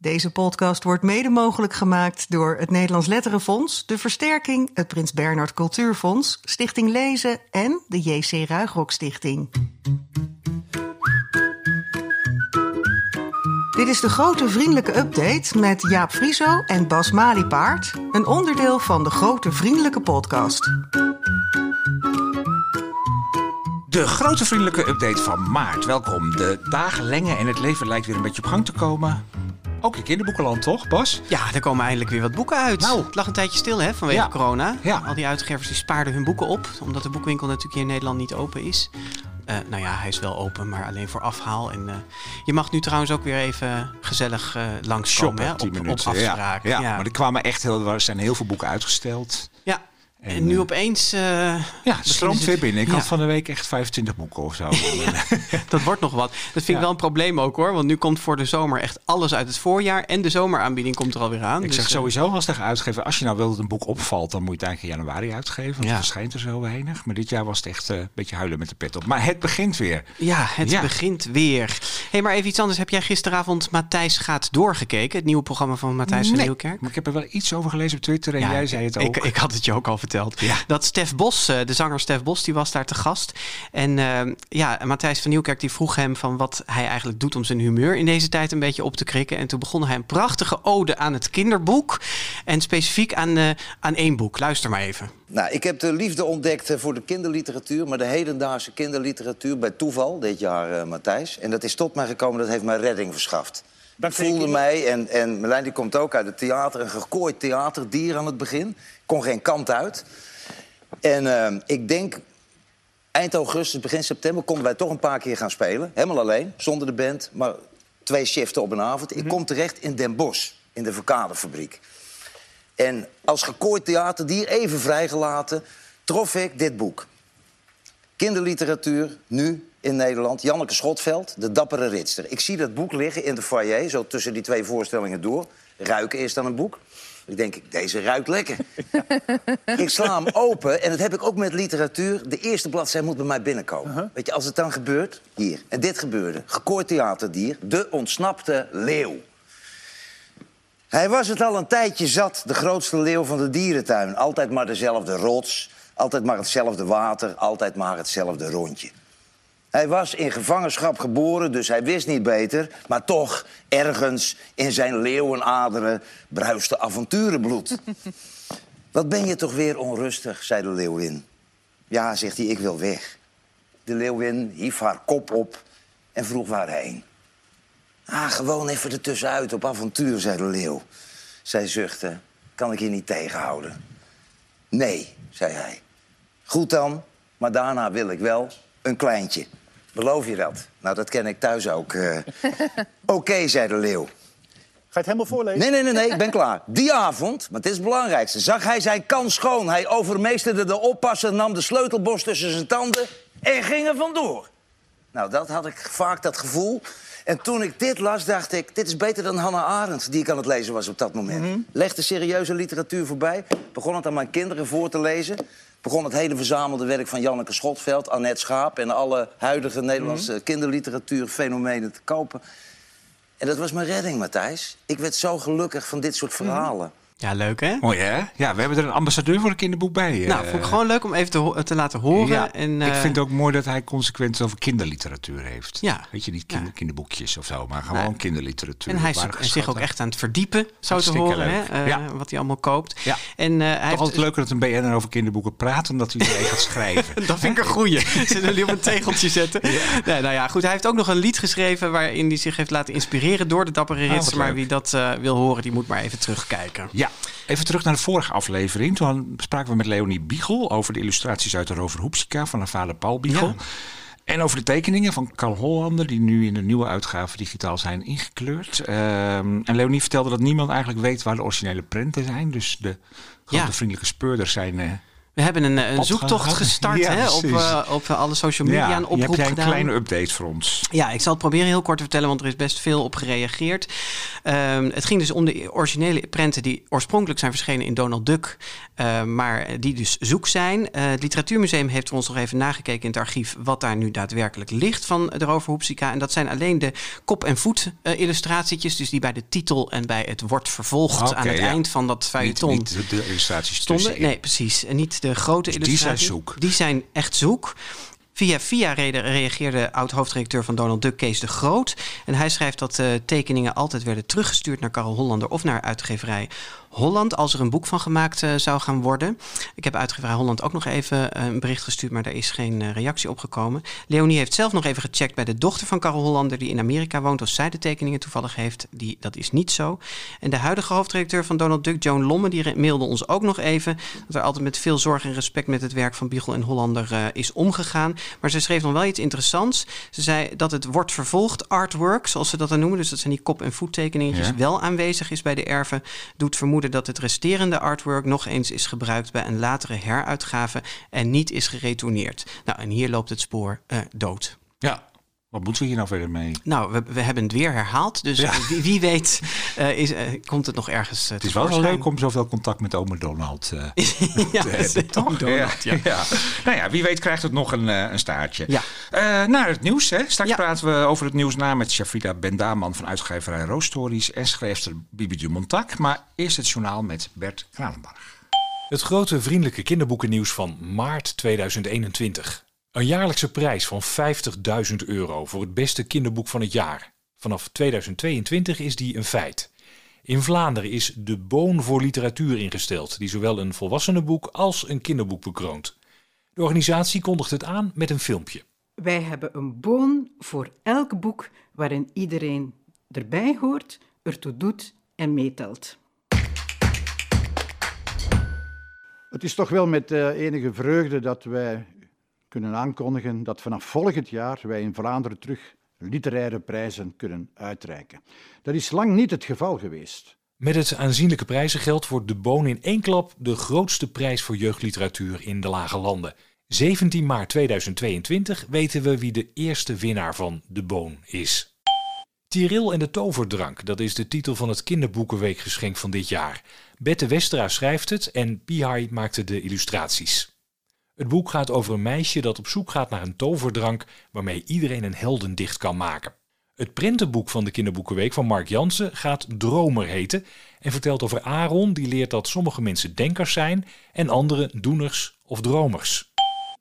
Deze podcast wordt mede mogelijk gemaakt door het Nederlands Letterenfonds, de Versterking, het Prins Bernhard Cultuurfonds, Stichting Lezen en de JC Ruigrok Stichting. Dit is de grote vriendelijke update met Jaap Frieso en Bas Maliepaard, een onderdeel van de grote vriendelijke podcast. De grote vriendelijke update van maart. Welkom. De dagen lengen en het leven lijkt weer een beetje op gang te komen. Ook in kinderboekenland, toch, Bas? Ja, er komen eindelijk weer wat boeken uit. Nou. Het lag een tijdje stil hè, vanwege Ja. corona. Ja. Al die uitgevers die spaarden hun boeken op, omdat de boekwinkel natuurlijk hier in Nederland niet open is. Eh, nou ja, hij is wel open, maar alleen voor afhaal. En eh, je mag nu trouwens ook weer even gezellig eh langskomen Shoppen, hè, 10 op, op minuten. ja. Ja, maar er kwamen echt heel, er zijn heel veel boeken uitgesteld. En, En, nu eh, opeens... eh, Ja, het beginnen stroomt weer binnen. Ik Ja. had van de week echt 25 boeken of zo. Dat wordt nog wat. Dat vind ik wel een probleem ook hoor. Want nu komt voor de zomer echt alles uit het voorjaar. En de zomeraanbieding komt er alweer aan. ik Dus, zeg eh, sowieso als tegen uitgever, als je nou wil dat een boek opvalt, dan moet je het eigenlijk in januari uitgeven. Want Ja. het verschijnt er zo weinig. Maar dit jaar was het echt eh, een beetje huilen met de pet op. Maar het begint weer. Ja, het begint weer. hey, maar even iets anders. Heb jij gisteravond Matthijs gaat doorgekeken? Het nieuwe programma van Matthijs van Nee, Nieuwkerk? Maar ik heb er wel iets over gelezen op Twitter en jij zei het ook. Ik, ik had het je ook al verteld. Ja. Dat Stef Bos, eh, de zanger Stef Bos, die was daar te gast. En eh, ja, Matthijs van Nieuwkerk die vroeg hem van wat hij eigenlijk doet om zijn humeur in deze tijd een beetje op te krikken. En toen begon hij een prachtige ode aan het kinderboek. En specifiek aan, eh, aan één boek. Luister maar even. Nou, ik heb de liefde ontdekt eh, voor de kinderliteratuur, maar de hedendaagse kinderliteratuur bij toeval dit jaar, eh, Matthijs. En dat is tot mij gekomen, dat heeft mij redding verschaft. Ik voelde mij, en, en Merlijn die komt ook uit het theater, een gekooid theaterdier aan het begin. Ik kon geen kant uit. En eh, ik denk, eind augustus, begin september, konden wij toch een paar keer gaan spelen. Helemaal alleen, zonder de band, maar twee shiften op een avond. Ik kom terecht in Den Bosch, in de Verkadefabriek. En als gekooid theaterdier, even vrijgelaten, trof ik dit boek. Kinderliteratuur, nu in Nederland. Janneke Schotveld, De Dappere Ritster. Ik zie dat boek liggen in de foyer, zo tussen die twee voorstellingen door. Ruiken eerst aan een boek. Ik denk, deze ruikt lekker. ik sla hem open en dat heb ik ook met literatuur. De eerste bladzijde moet bij mij binnenkomen. Weet je, als het dan gebeurt, hier. En dit gebeurde. Gekooid theaterdier, de ontsnapte leeuw. Hij was het al een tijdje zat, de grootste leeuw van de dierentuin. Altijd maar dezelfde rots, altijd maar hetzelfde water, altijd maar hetzelfde rondje. Hij was in gevangenschap geboren, dus hij wist niet beter. Maar toch, ergens in zijn leeuwenaderen bruiste avonturenbloed. Wat ben je toch weer onrustig, zei de leeuwin. Ja, zegt hij, ik wil weg. De leeuwin hief haar kop op en vroeg waarheen. Ah, gewoon even ertussenuit op avontuur, zei de leeuw. Zij zuchtte. Kan ik je niet tegenhouden? Nee, zei hij. Goed dan, maar daarna wil ik wel een kleintje. Beloof je dat? Nou, dat ken ik thuis ook. eh. Oké, zei de leeuw. Ga je het helemaal voorlezen? Nee, nee, nee, nee, ik ben klaar. Die avond, maar het is het belangrijkste, zag hij zijn kans schoon. Hij overmeesterde de oppasser, nam de sleutelbos tussen zijn tanden en ging er vandoor. Nou, dat had ik vaak, dat gevoel. En toen ik dit las, dacht ik, dit is beter dan Hannah Arendt... die ik aan het lezen was op dat moment. Legde serieuze literatuur voorbij. Begon het aan mijn kinderen voor te lezen. Begon het hele verzamelde werk van Janneke Schotveld, Annette Schaap... en alle huidige Nederlandse kinderliteratuurfenomenen te kopen. En dat was mijn redding, Matthijs. Ik werd zo gelukkig van dit soort verhalen. Ja, leuk hè? Mooi hè? Ja, we hebben er een ambassadeur voor een kinderboek bij. eh. Nou, vond ik gewoon leuk om even te, te laten horen. Ja, en, ik eh, vind het ook mooi dat hij consequent over kinderliteratuur heeft. Ja. Weet je, niet kinder- kinderboekjes of zo, maar gewoon kinderliteratuur. En hij is zich ook echt aan het verdiepen, zo te horen, hè, eh, Ja. wat hij allemaal koopt. Ja. En eh, hij Toch heeft, altijd leuker dat een BN'er over kinderboeken praat... dan dat hij er een gaat schrijven. Dat vind ik een goeie. Zullen jullie op een tegeltje zetten? Nee, nou ja, goed. Hij heeft ook nog een lied geschreven waarin hij zich heeft laten inspireren door de dappere wat ritsen. maar wie dat eh, wil horen, die moet maar even terugkijken. Ja, even terug naar de vorige aflevering. Toen spraken we met Leonie Biegel over de illustraties uit de Rover Hoepsika van haar vader Paul Biegel. Ja. En over de tekeningen van Carl Hollander, die nu in de nieuwe uitgave digitaal zijn ingekleurd. Ehm, en Leonie vertelde dat niemand eigenlijk weet waar de originele prenten zijn. Dus de grote Ja. vriendelijke speurders zijn. eh, We hebben een, een Pad zoektocht gestart Ja, hè, op, eh, op alle social media. een je oproep hebt jij een gedaan. kleine update voor ons. Ja, ik zal het proberen heel kort te vertellen, want er is best veel op gereageerd. Ehm, het ging dus om de originele prenten die oorspronkelijk zijn verschenen in Donald Duck, eh, maar die dus zoek zijn. Eh, het Literatuurmuseum heeft voor ons nog even nagekeken in het archief wat daar nu daadwerkelijk ligt van de Rover Hoepsika. En dat zijn alleen de kop- en voet eh, illustratietjes, dus die bij de titel en bij het wordt vervolgd Oké, aan het ja. eind van dat Niet, feuilleton niet de, de illustraties stonden. tussenin. Nee, precies. En niet de grote Dus die zijn illustraties. zoek. Die zijn echt zoek. Via via re- reageerde oud-hoofdredacteur van Donald Duck, Kees de Groot. En hij schrijft dat de tekeningen altijd werden teruggestuurd naar Karel Hollander of naar uitgeverij Holland als er een boek van gemaakt eh, zou gaan worden. Ik heb uitgeverij Holland ook nog even eh, een bericht gestuurd, maar daar is geen eh, reactie op gekomen. Leonie heeft zelf nog even gecheckt bij de dochter van Karel Hollander, die in Amerika woont, of zij de tekeningen toevallig heeft. Die, dat is niet zo. En de huidige hoofdredacteur van Donald Duck, Joan Lomme, die mailde ons ook nog even dat er altijd met veel zorg en respect met het werk van Biegel en Hollander is omgegaan. Maar ze schreef nog wel iets interessants. Ze zei dat het wordt vervolgd artwork, zoals ze dat dan noemen. Dus dat zijn die kop- en voettekeningetjes Ja. wel aanwezig is bij de erven. Doet vermoeden dat het resterende artwork nog eens is gebruikt bij een latere heruitgave en niet is geretourneerd. Nou, en hier loopt het spoor eh, dood. Ja, wat moeten we hier nou verder mee? Nou, we, we hebben het weer herhaald. Dus Ja. wie, wie weet eh, is, eh, komt het nog ergens uh, Het is wel leuk om zoveel contact met ome Donald eh, ja, te hebben, toch? Donald, ja. ja. Nou ja, wie weet krijgt het nog een, eh, een staartje. Ja. Eh, naar het nieuws. Hè. Straks Ja. praten we over het nieuws na met Shafrida Bendaman van uitgeverij Roos Stories en schrijfster Bibi Dumontak. Maar eerst het journaal met Bert Kranenbarg. Het grote vriendelijke kinderboekennieuws van maart 2021. Een jaarlijkse prijs van 50.000 euro voor het beste kinderboek van het jaar. Vanaf 2022 is die een feit. In Vlaanderen is de Boon voor Literatuur ingesteld, die zowel een volwassenenboek als een kinderboek bekroont. De organisatie kondigt het aan met een filmpje. Wij hebben een boon voor elk boek waarin iedereen erbij hoort, ertoe doet en meetelt. Het is toch wel met eh, enige vreugde dat wij kunnen aankondigen dat vanaf volgend jaar wij in Vlaanderen terug literaire prijzen kunnen uitreiken. Dat is lang niet het geval geweest. Met het aanzienlijke prijzengeld wordt de Boon in één klap de grootste prijs voor jeugdliteratuur in de Lage Landen. 17 maart 2022 weten we wie de eerste winnaar van de Boon is. Tiril en de toverdrank, dat is de titel van het kinderboekenweekgeschenk van dit jaar. Bette Westra schrijft het en Pihai maakte de illustraties. Het boek gaat over een meisje dat op zoek gaat naar een toverdrank waarmee iedereen een heldendicht kan maken. Het prentenboek van de Kinderboekenweek van Mark Jansen gaat Dromer heten en vertelt over Aaron die leert dat sommige mensen denkers zijn en anderen doeners of dromers.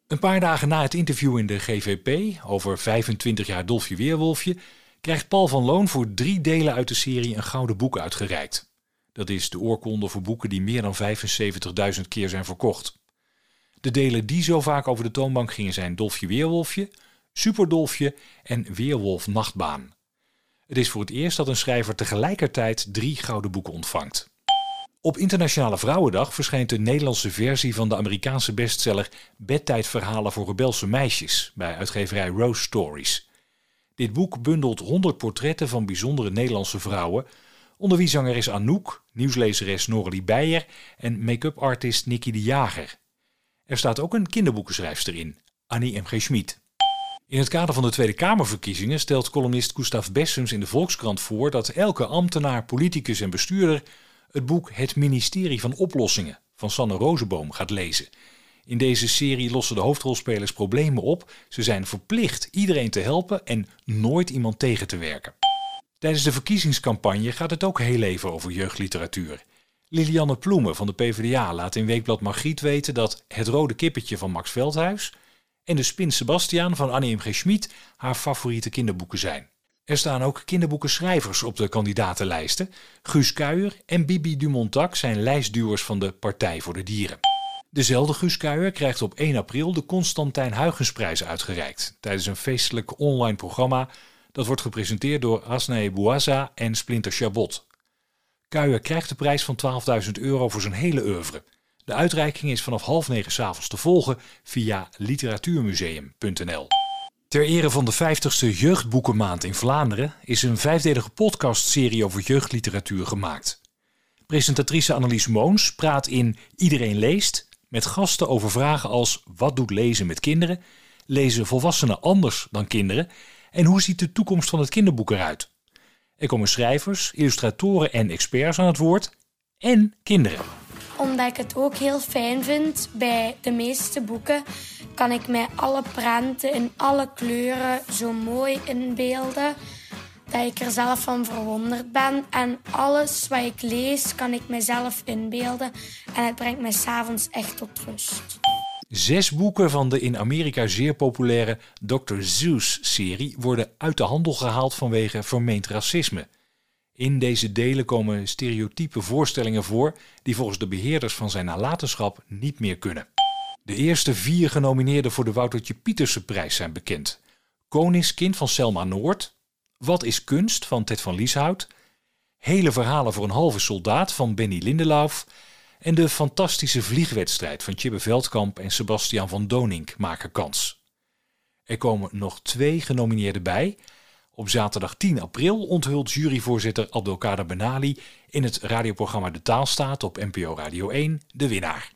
Een paar dagen na het interview in de GVP over 25 jaar Dolfje Weerwolfje krijgt Paul van Loon voor drie delen uit de serie een gouden boek uitgereikt. Dat is de oorkonde voor boeken die meer dan 75.000 keer zijn verkocht. De delen die zo vaak over de toonbank gingen zijn Dolfje Weerwolfje, Superdolfje en Weerwolf Nachtbaan. Het is voor het eerst dat een schrijver tegelijkertijd drie gouden boeken ontvangt. Op Internationale Vrouwendag verschijnt de Nederlandse versie van de Amerikaanse bestseller Bedtijdverhalen voor rebelse meisjes bij uitgeverij Rose Stories. Dit boek bundelt 100 portretten van bijzondere Nederlandse vrouwen, onder wie zangeres Anouk, nieuwslezeres Noralie Beijer en make-up artist Nicky de Jager. Er staat ook een kinderboekenschrijfster in, Annie M.G. Schmid. In het kader van de Tweede Kamerverkiezingen stelt columnist Gustav Bessems in de Volkskrant voor dat elke ambtenaar, politicus en bestuurder het boek Het Ministerie van Oplossingen van Sanne Rozenboom gaat lezen. In deze serie lossen de hoofdrolspelers problemen op. Ze zijn verplicht iedereen te helpen en nooit iemand tegen te werken. Tijdens de verkiezingscampagne gaat het ook heel even over jeugdliteratuur. Lilianne Ploemen van de PvdA laat in Weekblad Margriet weten dat Het Rode Kippetje van Max Veldhuis en De Spin Sebastiaan van Annie M. G. Schmid haar favoriete kinderboeken zijn. Er staan ook kinderboekenschrijvers op de kandidatenlijsten. Guus Kuijer en Bibi Dumontak zijn lijstduwers van de Partij voor de Dieren. Dezelfde Guus Kuijer krijgt op 1 april de Constantijn Huygensprijs uitgereikt tijdens een feestelijk online programma dat wordt gepresenteerd door Asnae Bouaza en Splinter Chabot. Kuijer krijgt de prijs van 12.000 euro voor zijn hele oeuvre. De uitreiking is vanaf half negen 's avonds te volgen via literatuurmuseum.nl. Ter ere van de 50ste Jeugdboekenmaand in Vlaanderen is een vijfdelige podcastserie over jeugdliteratuur gemaakt. Presentatrice Annelies Moons praat in Iedereen leest Met gasten over vragen als wat doet lezen met kinderen? Lezen volwassenen anders dan kinderen? En hoe ziet de toekomst van het kinderboek eruit? Er komen schrijvers, illustratoren en experts aan het woord. En kinderen. Omdat ik het ook heel fijn vind, bij de meeste boeken kan ik mij alle prenten in alle kleuren zo mooi inbeelden dat ik er zelf van verwonderd ben. En alles wat ik lees, kan ik mezelf inbeelden. En het brengt mij s'avonds echt tot rust. Zes boeken van de in Amerika zeer populaire Dr. Seuss-serie worden uit de handel gehaald vanwege vermeend racisme. In deze delen komen stereotype voorstellingen voor die volgens de beheerders van zijn nalatenschap niet meer kunnen. De eerste vier genomineerden voor de Woutertje Pieterse prijs zijn bekend. Koningskind van Selma Noord, Wat is kunst van Ted van Lieshout, Hele verhalen voor een halve soldaat van Benny Lindelauf en de fantastische vliegwedstrijd van Chibbe Veldkamp en Sebastian van Donink maken kans. Er komen nog twee genomineerden bij. Op zaterdag 10 april onthult juryvoorzitter Abdelkader Benali in het radioprogramma De Taalstaat op NPO Radio 1 de winnaar.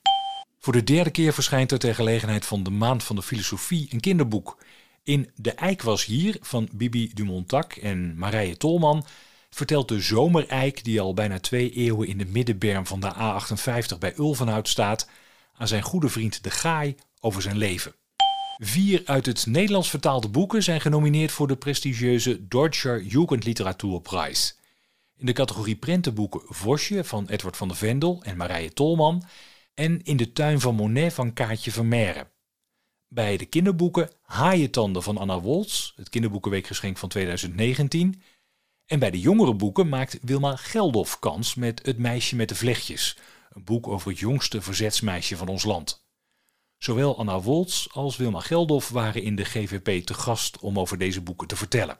Voor de derde keer verschijnt er ter gelegenheid van de Maand van de Filosofie een kinderboek. In De Eik was hier van Bibi Dumontac en Marije Tolman vertelt de zomereik, die al bijna twee eeuwen in de middenberm van de A58 bij Ulvenhout staat, aan zijn goede vriend De Gaai over zijn leven. Vier uit het Nederlands vertaalde boeken zijn genomineerd voor de prestigieuze Deutscher Jugendliteraturpreis. In de categorie prentenboeken Vosje van Edward van der Vendel en Marije Tolman en In de tuin van Monet van Kaatje Vermeire. Bij de kinderboeken Haaientanden van Anna Woltz, het kinderboekenweekgeschenk van 2019. En bij de jongere boeken maakt Wilma Geldof kans met Het meisje met de vlechtjes, een boek over het jongste verzetsmeisje van ons land. Zowel Anna Woltz als Wilma Geldof waren in de GVP te gast om over deze boeken te vertellen.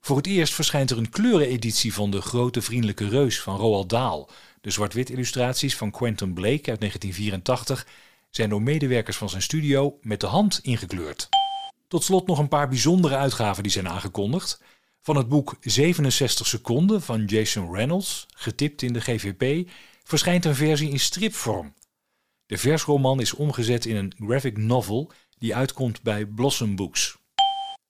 Voor het eerst verschijnt er een kleureneditie van De Grote Vriendelijke Reus van Roald Dahl. De zwart-wit illustraties van Quentin Blake uit 1984 zijn door medewerkers van zijn studio met de hand ingekleurd. Tot slot nog een paar bijzondere uitgaven die zijn aangekondigd. Van het boek 67 seconden van Jason Reynolds, getipt in de GVP, verschijnt een versie in stripvorm. De versroman is omgezet in een graphic novel die uitkomt bij Blossom Books.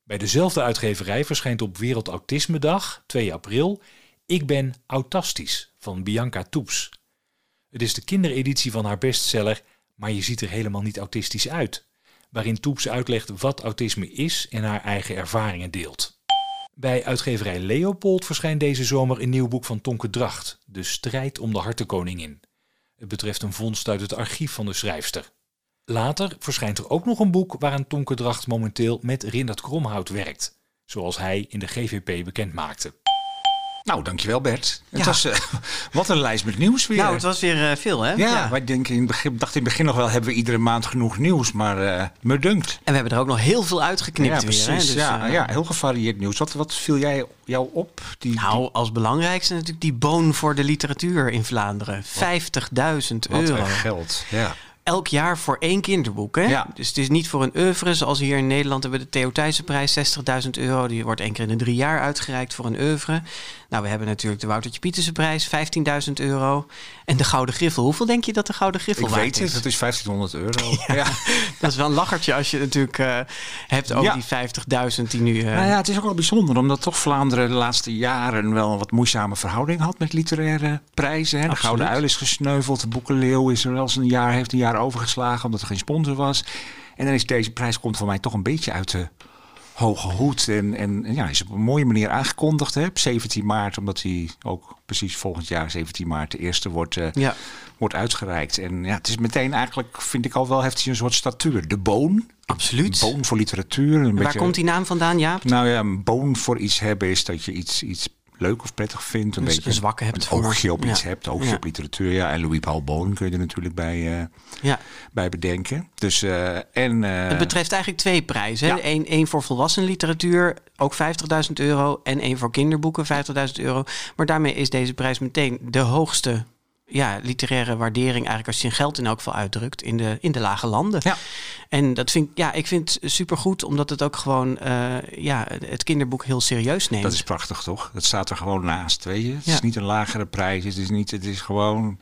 Bij dezelfde uitgeverij verschijnt op Wereld Autisme Dag, 2 april, Ik ben autastisch van Bianca Toeps. Het is de kindereditie van haar bestseller Maar je ziet er helemaal niet autistisch uit, waarin Toeps uitlegt wat autisme is en haar eigen ervaringen deelt. Bij uitgeverij Leopold verschijnt deze zomer een nieuw boek van Tonke Dracht, De strijd om de hartenkoningin. Het betreft een vondst uit het archief van de schrijfster. Later verschijnt er ook nog een boek waaraan Tonke Dracht momenteel met Rindert Kromhout werkt, zoals hij in de GVP bekend maakte. Nou, dankjewel Bert. Het Ja. was, eh, wat een lijst met nieuws weer. Nou, het was weer eh, veel, hè? ja, wij denken in begin, dachten in het begin nog wel, hebben we iedere maand genoeg nieuws, maar eh me dunkt. En we hebben er ook nog heel veel uitgeknipt ja, weer. precies. Hè? Dus, ja, ja, heel gevarieerd nieuws. Wat, wat viel jij jou op? Die, Nou, als belangrijkste natuurlijk die boon voor de literatuur in Vlaanderen. 50.000 die, wat euro. een geld. Ja. Elk jaar voor één kinderboek. Hè? Ja. Dus het is niet voor een oeuvre. Zoals hier in Nederland hebben we de Theo Thijssenprijs, 60.000 euro. Die wordt één keer in de drie jaar uitgereikt voor een oeuvre. Nou, we hebben natuurlijk de Woutertje Pieterse prijs, 15.000 euro. En de Gouden Griffel. Hoeveel denk je dat de Gouden Griffel Ik waard weet is? het, het is 1500 euro. Ja. Dat is wel een lachertje als je natuurlijk eh, hebt over Ja. die 50.000 die nu... eh, Nou ja, het is ook wel bijzonder, omdat toch Vlaanderen de laatste jaren wel een wat moeizame verhouding had met literaire prijzen. Hè. De. Gouden Uil is gesneuveld, de Boekenleeuw is er wel eens een jaar, heeft een jaar overgeslagen omdat er geen sponsor was. En dan is deze prijs komt voor mij toch een beetje uit de hoge hoed. En, en, en ja, is op een mooie manier aangekondigd hè, op 17 maart, omdat hij ook precies volgend jaar 17 maart de eerste wordt, eh, ja. wordt uitgereikt. En ja, het is meteen eigenlijk, vind ik al wel, heeft hij een soort statuur. De boon. Absoluut. Boon voor literatuur. Een En Waar beetje, komt die naam vandaan, Jaap? nou ja, een boon voor iets hebben is dat je iets, iets leuk of prettig vindt. Een Dus beetje een zwakke hebt een voor- oogje op ja. iets hebt, oogje Ja. op literatuur. Ja, en Louis Paul Boon kun je er natuurlijk bij, eh, Ja. bij bedenken. Dus, eh, en, eh, Het betreft eigenlijk twee prijzen. Ja. Eén één voor volwassen literatuur, ook 50.000 euro. En één voor kinderboeken, 50.000 euro. Maar daarmee is deze prijs meteen de hoogste ja, literaire waardering... eigenlijk als je in geld in elk geval uitdrukt... in de, in de lage landen. Ja. En dat vind ik, ja, ik vind het supergoed... omdat het ook gewoon eh, ja, het kinderboek heel serieus neemt. dat is prachtig toch? Dat staat er gewoon naast, weet je. Het Ja. is niet een lagere prijs, het is, niet, het is gewoon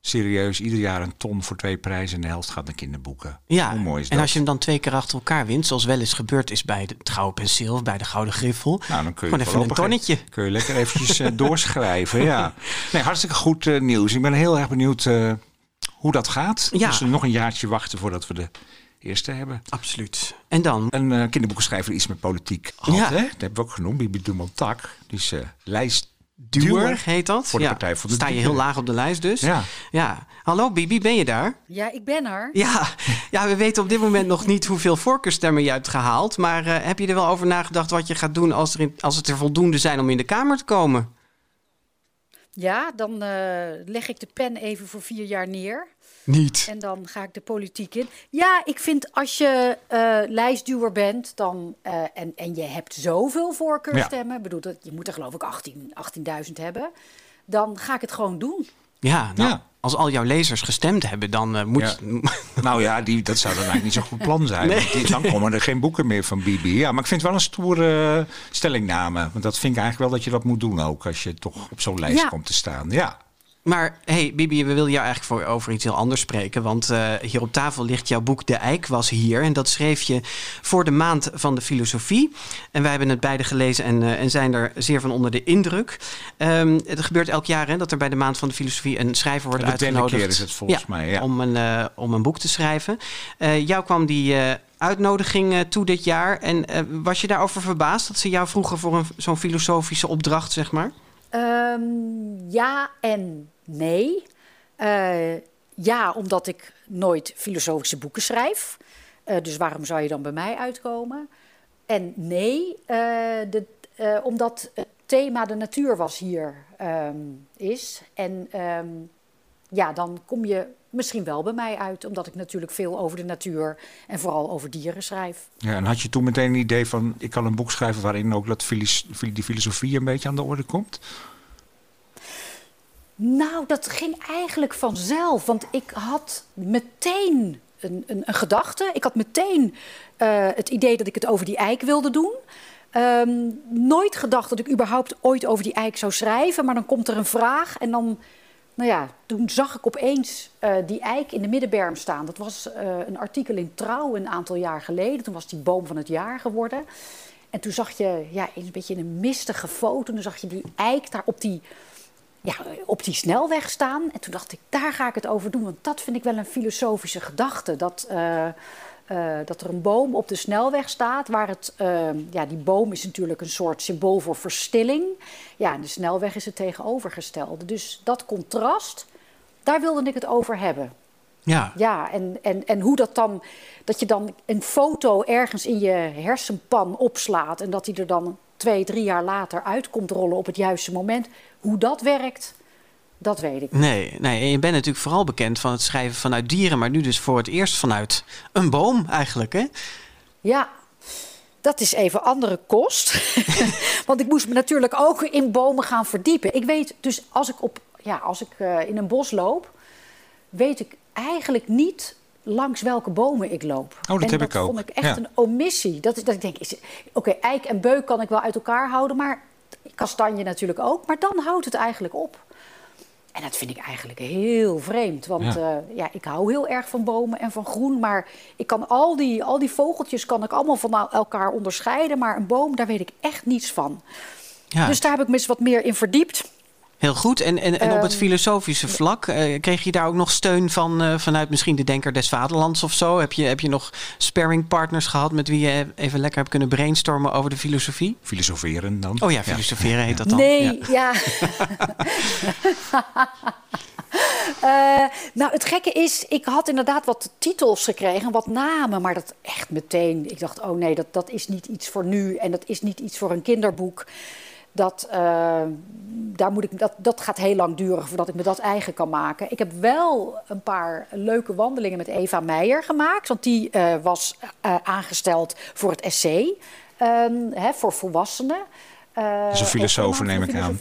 serieus ieder jaar een ton voor twee prijzen en de helft gaat naar kinderboeken. Ja, Hoe mooi is en dat? als je hem dan twee keer achter elkaar wint, zoals wel eens gebeurd is bij de- het Gouden Penseel of bij de Gouden Griffel. Nou, dan kun je Gewoon even een tonnetje. Kun je lekker eventjes eh, doorschrijven. Ja. Nee, hartstikke goed eh, nieuws. Ik ben heel erg benieuwd eh, hoe dat gaat. Ja. Dus nog een jaartje wachten voordat we de eerste hebben. Absoluut. En dan? Een kinderboekenschrijver iets met politiek had. Ja. Hè? Dat hebben we ook genoemd. Bibi Dumontak. Die is lijstduwer. Duwer heet dat. Voor de ja. Partij voor de Sta je heel laag op de lijst dus. Ja. ja. Hallo Bibi, ben je daar? Ja, ik ben er. Ja. ja, we weten op dit moment nog niet hoeveel voorkeurstemmen je hebt gehaald. Maar eh, heb je er wel over nagedacht wat je gaat doen als, er in- als het er voldoende zijn om in de Kamer te komen? Ja, dan eh, leg ik de pen even voor vier jaar neer. Niet. En dan ga ik de politiek in. Ja, ik vind als je eh, lijstduwer bent dan, eh, en, en je hebt zoveel voorkeurstemmen, bedoel, dat, je moet er geloof ik 18 18.000 hebben, dan ga ik het gewoon doen. Ja, nou, Ja. Als al jouw lezers gestemd hebben, dan eh, moet Ja. je... Nou ja, die, dat zou dan eigenlijk niet zo'n goed plan zijn. Nee. Die- dan komen er geen boeken meer van Bibi. Ja, maar ik vind het wel een stoere eh, stellingname. Want dat vind ik eigenlijk wel dat je dat moet doen ook. Als je toch op zo'n lijst Ja. komt te staan. Ja. Maar hey, Bibi, we willen jou eigenlijk voor, over iets heel anders spreken. Want eh, hier op tafel ligt jouw boek De Eik was hier. En dat schreef je voor de maand van de filosofie. En wij hebben het beide gelezen en, eh, en zijn er zeer van onder de indruk. Ehm, het gebeurt elk jaar hè, dat er bij de maand van de filosofie een schrijver wordt De uitgenodigd. keer is het volgens mij, ja. Om, een, eh, om een boek te schrijven. Jou kwam die uitnodiging toe dit jaar. En was je daarover verbaasd dat ze jou vroegen voor een- zo'n filosofische opdracht, zeg maar? Ehm, ja en nee. Eh, ja, omdat ik nooit filosofische boeken schrijf. Eh, dus waarom zou je dan bij mij uitkomen? En nee, eh, de, omdat het thema de natuur was hier ehm, is. En ehm, ja, dan kom je misschien wel bij mij uit, omdat ik natuurlijk veel over de natuur en vooral over dieren schrijf. ja. En had je toen meteen een idee van... ik kan een boek schrijven waarin ook dat die filosofie een beetje aan de orde komt? Nou, dat ging eigenlijk vanzelf. Want ik had meteen een, een, een gedachte. Ik had meteen eh, het idee dat ik het over die eik wilde doen. Ehm, nooit gedacht dat ik überhaupt ooit over die eik zou schrijven. Maar dan komt er een vraag en dan... Nou ja, toen zag ik opeens eh, die eik in de middenberm staan. Dat was eh, een artikel in Trouw een aantal jaar geleden. Toen was die boom van het jaar geworden. En toen zag je ja, een beetje in een mistige foto... toen zag je die eik daar op die ja, op die snelweg staan. En toen dacht ik, daar ga ik het over doen. Want dat vind ik wel een filosofische gedachte. Dat, eh, eh, dat er een boom op de snelweg staat. Waar het, eh, ja, die boom is natuurlijk een soort symbool voor verstilling. Ja, en de snelweg is het tegenovergestelde. Dus dat contrast, daar wilde ik het over hebben. Ja. Ja, en, en, en hoe dat dan, dat je dan een foto ergens in je hersenpan opslaat en dat die er dan twee, drie jaar later uit komt rollen op het juiste moment. Hoe dat werkt, dat weet ik. Nee, nee, en je bent natuurlijk vooral bekend van het schrijven vanuit dieren, maar nu dus voor het eerst vanuit een boom eigenlijk, hè? Ja, dat is even andere kost. Want ik moest me natuurlijk ook in bomen gaan verdiepen. Ik weet dus als ik, op, ja, als ik eh, in een bos loop, weet ik eigenlijk niet langs welke bomen ik loop. Oh, dat en heb dat ik ook. vond ik echt Ja. een omissie. Dat, is- dat ik denk, is- oké, eik en beuk kan ik wel uit elkaar houden, maar kastanje natuurlijk ook. Maar dan houdt het eigenlijk op. En dat vind ik eigenlijk heel vreemd. Want Ja. ja. ja, ik hou heel erg van bomen en van groen. Maar ik kan al die, al die vogeltjes kan ik allemaal van el- elkaar onderscheiden. Maar een boom, daar weet ik echt niets van. Ja, Dus daar heb ik me eens wat meer in verdiept. Heel goed. En, en, en op het Ehm, filosofische vlak, eh, kreeg je daar ook nog steun van eh, vanuit misschien de Denker des Vaderlands of zo? Heb je, heb je nog sparringpartners gehad met wie je even lekker hebt kunnen brainstormen over de filosofie? Filosoferen dan. Oh ja, filosoferen heet dat dan. Nee, Ja. ja. Eh, nou, het gekke is, ik had inderdaad wat titels gekregen, wat namen, maar dat echt meteen. Ik dacht, oh nee, dat, dat is niet iets voor nu en dat is niet iets voor een kinderboek. Dat, eh, daar moet ik, dat, dat gaat heel lang duren voordat ik me dat eigen kan maken. Ik heb wel een paar leuke wandelingen met Eva Meijer gemaakt, want die eh, was eh, aangesteld voor het essay ehm, hè, voor volwassenen. Eh, is een filosoof, neem ik aan.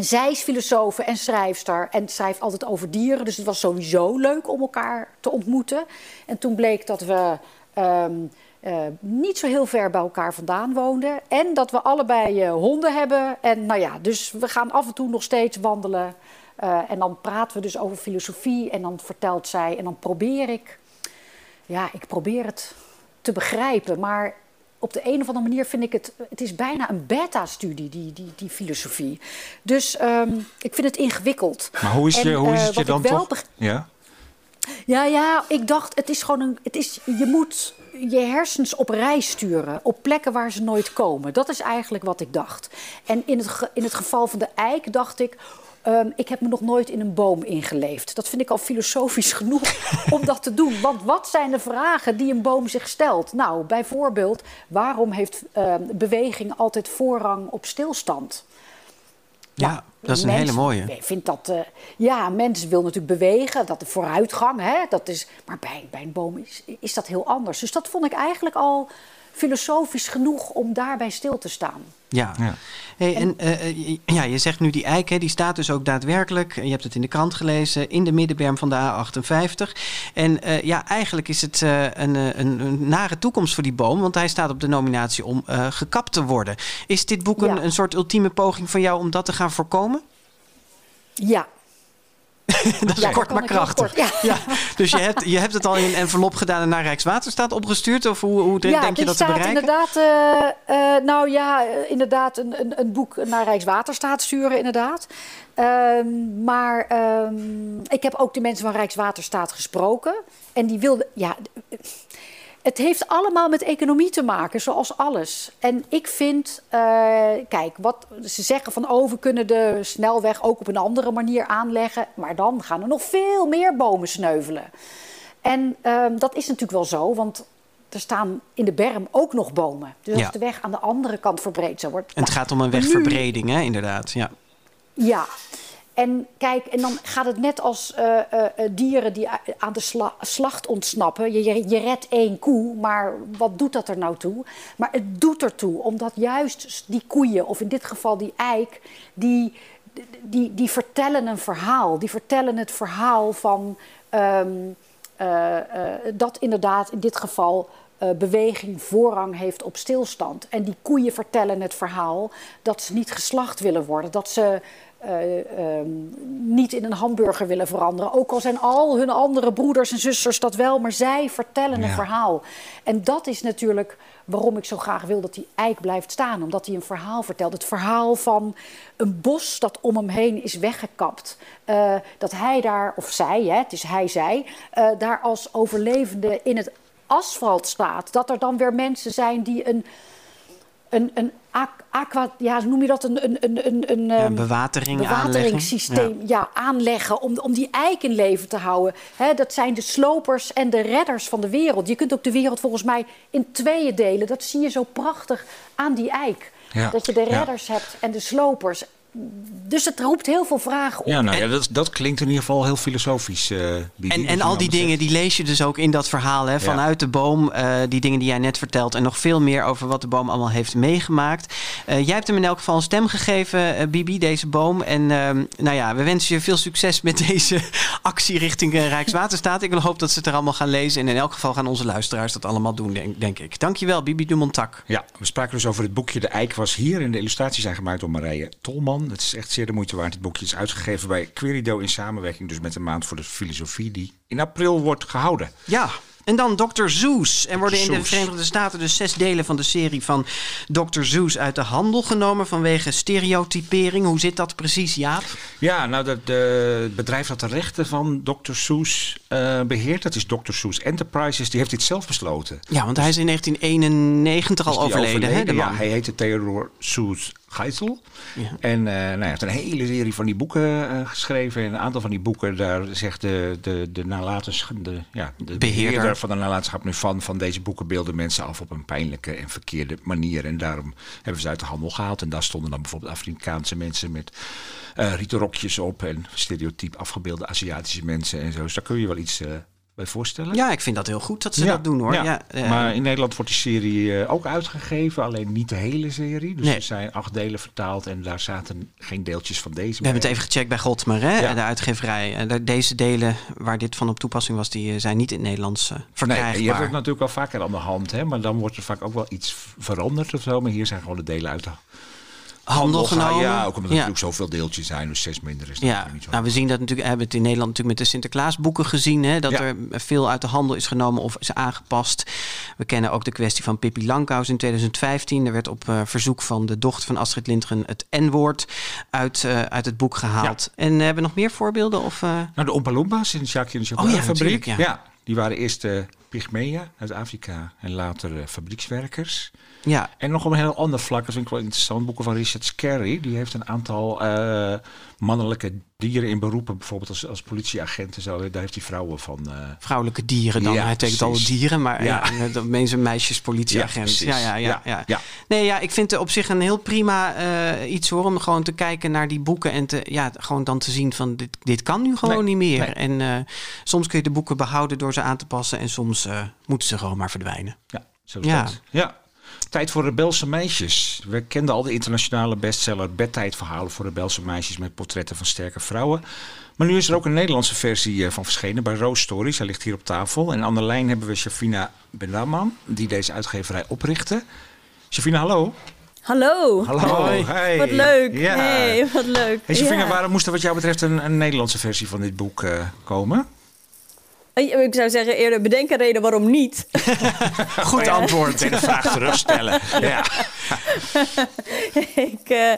zij is filosoof en schrijfster en schrijft altijd over dieren. Dus het was sowieso leuk om elkaar te ontmoeten. En toen bleek dat we ehm, eh, niet zo heel ver bij elkaar vandaan woonden. En dat we allebei eh, honden hebben. En nou ja, dus we gaan af en toe nog steeds wandelen Eh, en dan praten we dus over filosofie en dan vertelt zij en dan probeer ik, ja, ik probeer het te begrijpen. Maar op de een of andere manier vind ik het, het is bijna een beta-studie, die, die, die filosofie. Dus ehm, ik vind het ingewikkeld. Maar hoe is, En, je, hoe is het je dan wel toch? Ja? Ja, ja, ik dacht, het is gewoon een. Het is, je moet je hersens op reis sturen. Op plekken waar ze nooit komen. Dat is eigenlijk wat ik dacht. En in het, in het geval van de eik dacht ik. ehm, ik heb me nog nooit in een boom ingeleefd. Dat vind ik al filosofisch genoeg om dat te doen. Want wat zijn de vragen die een boom zich stelt? Nou, bijvoorbeeld, waarom heeft ehm, beweging altijd voorrang op stilstand? Ja, dat is een Mens hele mooie. Vindt dat, eh, ja, mensen wil natuurlijk bewegen, dat de vooruitgang, hè, dat is, maar bij, bij een boom is, is dat heel anders. Dus dat vond ik eigenlijk al filosofisch genoeg om daarbij stil te staan. Ja. Hey, en eh, eh, je- ja, je zegt nu die eik, hè, die staat dus ook daadwerkelijk. Je hebt het in de krant gelezen, in de middenberm van de A58. En eh, ja, eigenlijk is het eh, een, een, een nare toekomst voor die boom, want hij staat op de nominatie om eh, gekapt te worden. Is dit boek een, Ja. een soort ultieme poging van jou om dat te gaan voorkomen? Ja. dat is Ja, kort maar krachtig. kort, ja. Dus je hebt, je hebt het al in een envelop gedaan en naar Rijkswaterstaat opgestuurd? Of hoe, hoe denk je dat te bereiken? inderdaad, eh, eh, nou ja, eh, inderdaad een, een, een boek naar Rijkswaterstaat sturen, inderdaad. Ehm, maar ehm, ik heb ook de mensen van Rijkswaterstaat gesproken. En die wilden, ja, het heeft allemaal met economie te maken, zoals alles. En ik vind, eh, kijk, wat ze zeggen van oh, we kunnen de snelweg ook op een andere manier aanleggen. Maar dan gaan er nog veel meer bomen sneuvelen. En ehm, dat is natuurlijk wel zo, want er staan in de berm ook nog bomen. Dus Ja. als de weg aan de andere kant verbreed zou worden. En het gaat om een nu- wegverbreding, hè, inderdaad. Ja. Ja. En kijk, en dan gaat het net als eh, eh, eh, dieren die aan de sla- slacht ontsnappen. Je, je, redt één koe, maar wat doet dat er nou toe? Maar het doet ertoe, omdat juist die koeien, of in dit geval die eik, die, die, die vertellen een verhaal. Die vertellen het verhaal van ehm, eh, eh, dat inderdaad in dit geval beweging voorrang heeft op stilstand. En die koeien vertellen het verhaal dat ze niet geslacht willen worden, dat ze eh, ehm, niet in een hamburger willen veranderen. Ook al zijn al hun andere broeders en zusters dat wel, maar zij vertellen een Ja. verhaal. En dat is natuurlijk waarom ik zo graag wil dat die eik blijft staan, omdat hij een verhaal vertelt. Het verhaal van een bos dat om hem heen is weggekapt. Eh, dat hij daar, of zij, hè, het is hij, zij, eh, daar als overlevende in het asfalt staat. Dat er dan weer mensen zijn die een, een, een aqu- aqua, ja, noem je dat? Een, een, een, een, een Ja, ehm, bewatering bewateringssysteem aanleggen. ja. aanleggen om, om die eik in leven te houden. Hè, dat zijn de slopers en de redders van de wereld. Je kunt ook de wereld volgens mij in tweeën delen. Dat zie je zo prachtig aan die eik. Ja, Dat je de ja. redders hebt en de slopers. Dus het roept heel veel vragen op. Ja, nou ja, dat, dat klinkt in ieder geval heel filosofisch. eh Bibi, En, en al die dingen die lees je dus ook in dat verhaal hè, vanuit de boom. eh, die dingen die jij net vertelt. En nog veel meer over wat de boom allemaal heeft meegemaakt. Eh, jij hebt hem in elk geval een stem gegeven, Bibi, deze boom. En ehm, nou ja, we wensen je veel succes met deze actie richting Rijkswaterstaat. Ik hoop dat ze het er allemaal gaan lezen. En in elk geval gaan onze luisteraars dat allemaal doen, denk, denk ik. Dankjewel, Bibi de Montak. Ja, we spraken dus over het boekje De Eik was hier. En de illustraties zijn gemaakt door Marije Tolman. Het is echt zeer de moeite waard. Het boekje is uitgegeven bij Querido in samenwerking dus met de Maand voor de Filosofie... die in april wordt gehouden. Ja. En dan Dr. Zeus. Er worden in de. Verenigde Staten dus zes delen van de serie van Dr. Zeus uit de handel genomen vanwege stereotypering. Hoe zit dat precies, Jaap? Ja, nou, dat, eh, het bedrijf dat de rechten van Dr. Seuss eh, beheert... dat is Dr. Seuss Enterprises, die heeft dit zelf besloten. Ja, want hij is in 1991 al Is die overleden, hè, de man. Ja, hij heette Theodor En eh, nou, hij heeft een hele serie van die boeken eh, geschreven. En een aantal van die boeken, daar zegt de, de, de, nalatenschap, de, ja, de Beheerder. beheerder van de nalatenschap nu van... van deze boeken beelden mensen af op een pijnlijke en verkeerde manier. En daarom hebben ze uit de handel gehaald. En daar stonden dan bijvoorbeeld Afrikaanse mensen met eh rieten rokjes op... en stereotyp afgebeelde Aziatische mensen en zo. Dus daar kun je wel iets bij voorstellen. Ja, ik vind dat heel goed dat ze dat doen, hoor. Ja, eh, maar in Nederland wordt die serie eh, ook uitgegeven, alleen niet de hele serie. Dus Nee. er zijn acht delen vertaald en daar zaten geen deeltjes van deze We hebben het even gecheckt bij Godmer, hè, Ja. de uitgeverij. De- Deze delen waar dit van op toepassing was, die eh, zijn niet in het Nederlands eh, Nee, verkrijgbaar. je hebt het natuurlijk wel vaker aan de hand, hè, maar dan wordt er vaak ook wel iets veranderd of zo. Maar hier zijn gewoon de delen uit de handel genomen. Ja, ook omdat er natuurlijk zoveel deeltjes zijn, dus steeds minder is Ja, niet zo. nou, we zien dat natuurlijk, hebben het in Nederland natuurlijk met de Sinterklaasboeken gezien. Hè, dat er veel uit de handel is genomen of is aangepast. We kennen ook de kwestie van Pippi Langkous in 2015. Er werd op eh, verzoek van de dochter van Astrid Lindgren het N-woord uit, eh, uit het boek gehaald. En eh, hebben we nog meer voorbeelden? Of, Nou, de Oompa Loompas in de Jacques en de Oh ja, die waren eerst pygmeeën uit Afrika en later fabriekswerkers. Ja, En nog op een heel ander vlak, dat vind ik wel interessant, boeken van Richard Scarry. Die heeft een aantal eh, mannelijke dieren in beroepen, bijvoorbeeld als, als politieagenten. Zo, daar heeft hij vrouwen van. eh, vrouwelijke dieren dan. Ja, Hij tekent alle dieren, maar ja. Ja. ja, mensen, meisjes, politieagent. Ja, Ja, ja, ja. Nee, ja, ik vind het op zich een heel prima eh, iets hoor. Om gewoon te kijken naar die boeken en te, ja, gewoon dan te zien van dit, dit kan nu gewoon Nee, niet meer. nee. En eh, soms kun je de boeken behouden door ze aan te passen. En soms eh, moeten ze gewoon maar verdwijnen. Ja, zo is Ja. dat. Ja. Tijd voor rebelse meisjes. We kenden al de internationale bestseller Bedtijdverhalen voor rebelse meisjes met portretten van sterke vrouwen. Maar nu is er ook een Nederlandse versie eh, van verschenen bij Rose Stories. Hij ligt hier op tafel. En aan de lijn hebben we Shafina Benaman, die deze uitgeverij oprichtte. Shafina, hallo. Hallo. Hallo. Hoi. Hey. Wat leuk. Ja. Hey, wat leuk. Hey, Shafina, Ja. waarom moest er wat jou betreft een, een Nederlandse versie van dit boek eh, komen? Ik zou zeggen eerder bedenk een reden waarom niet. Goed antwoord. Meteen de vraag terugstellen. ja. ik, eh,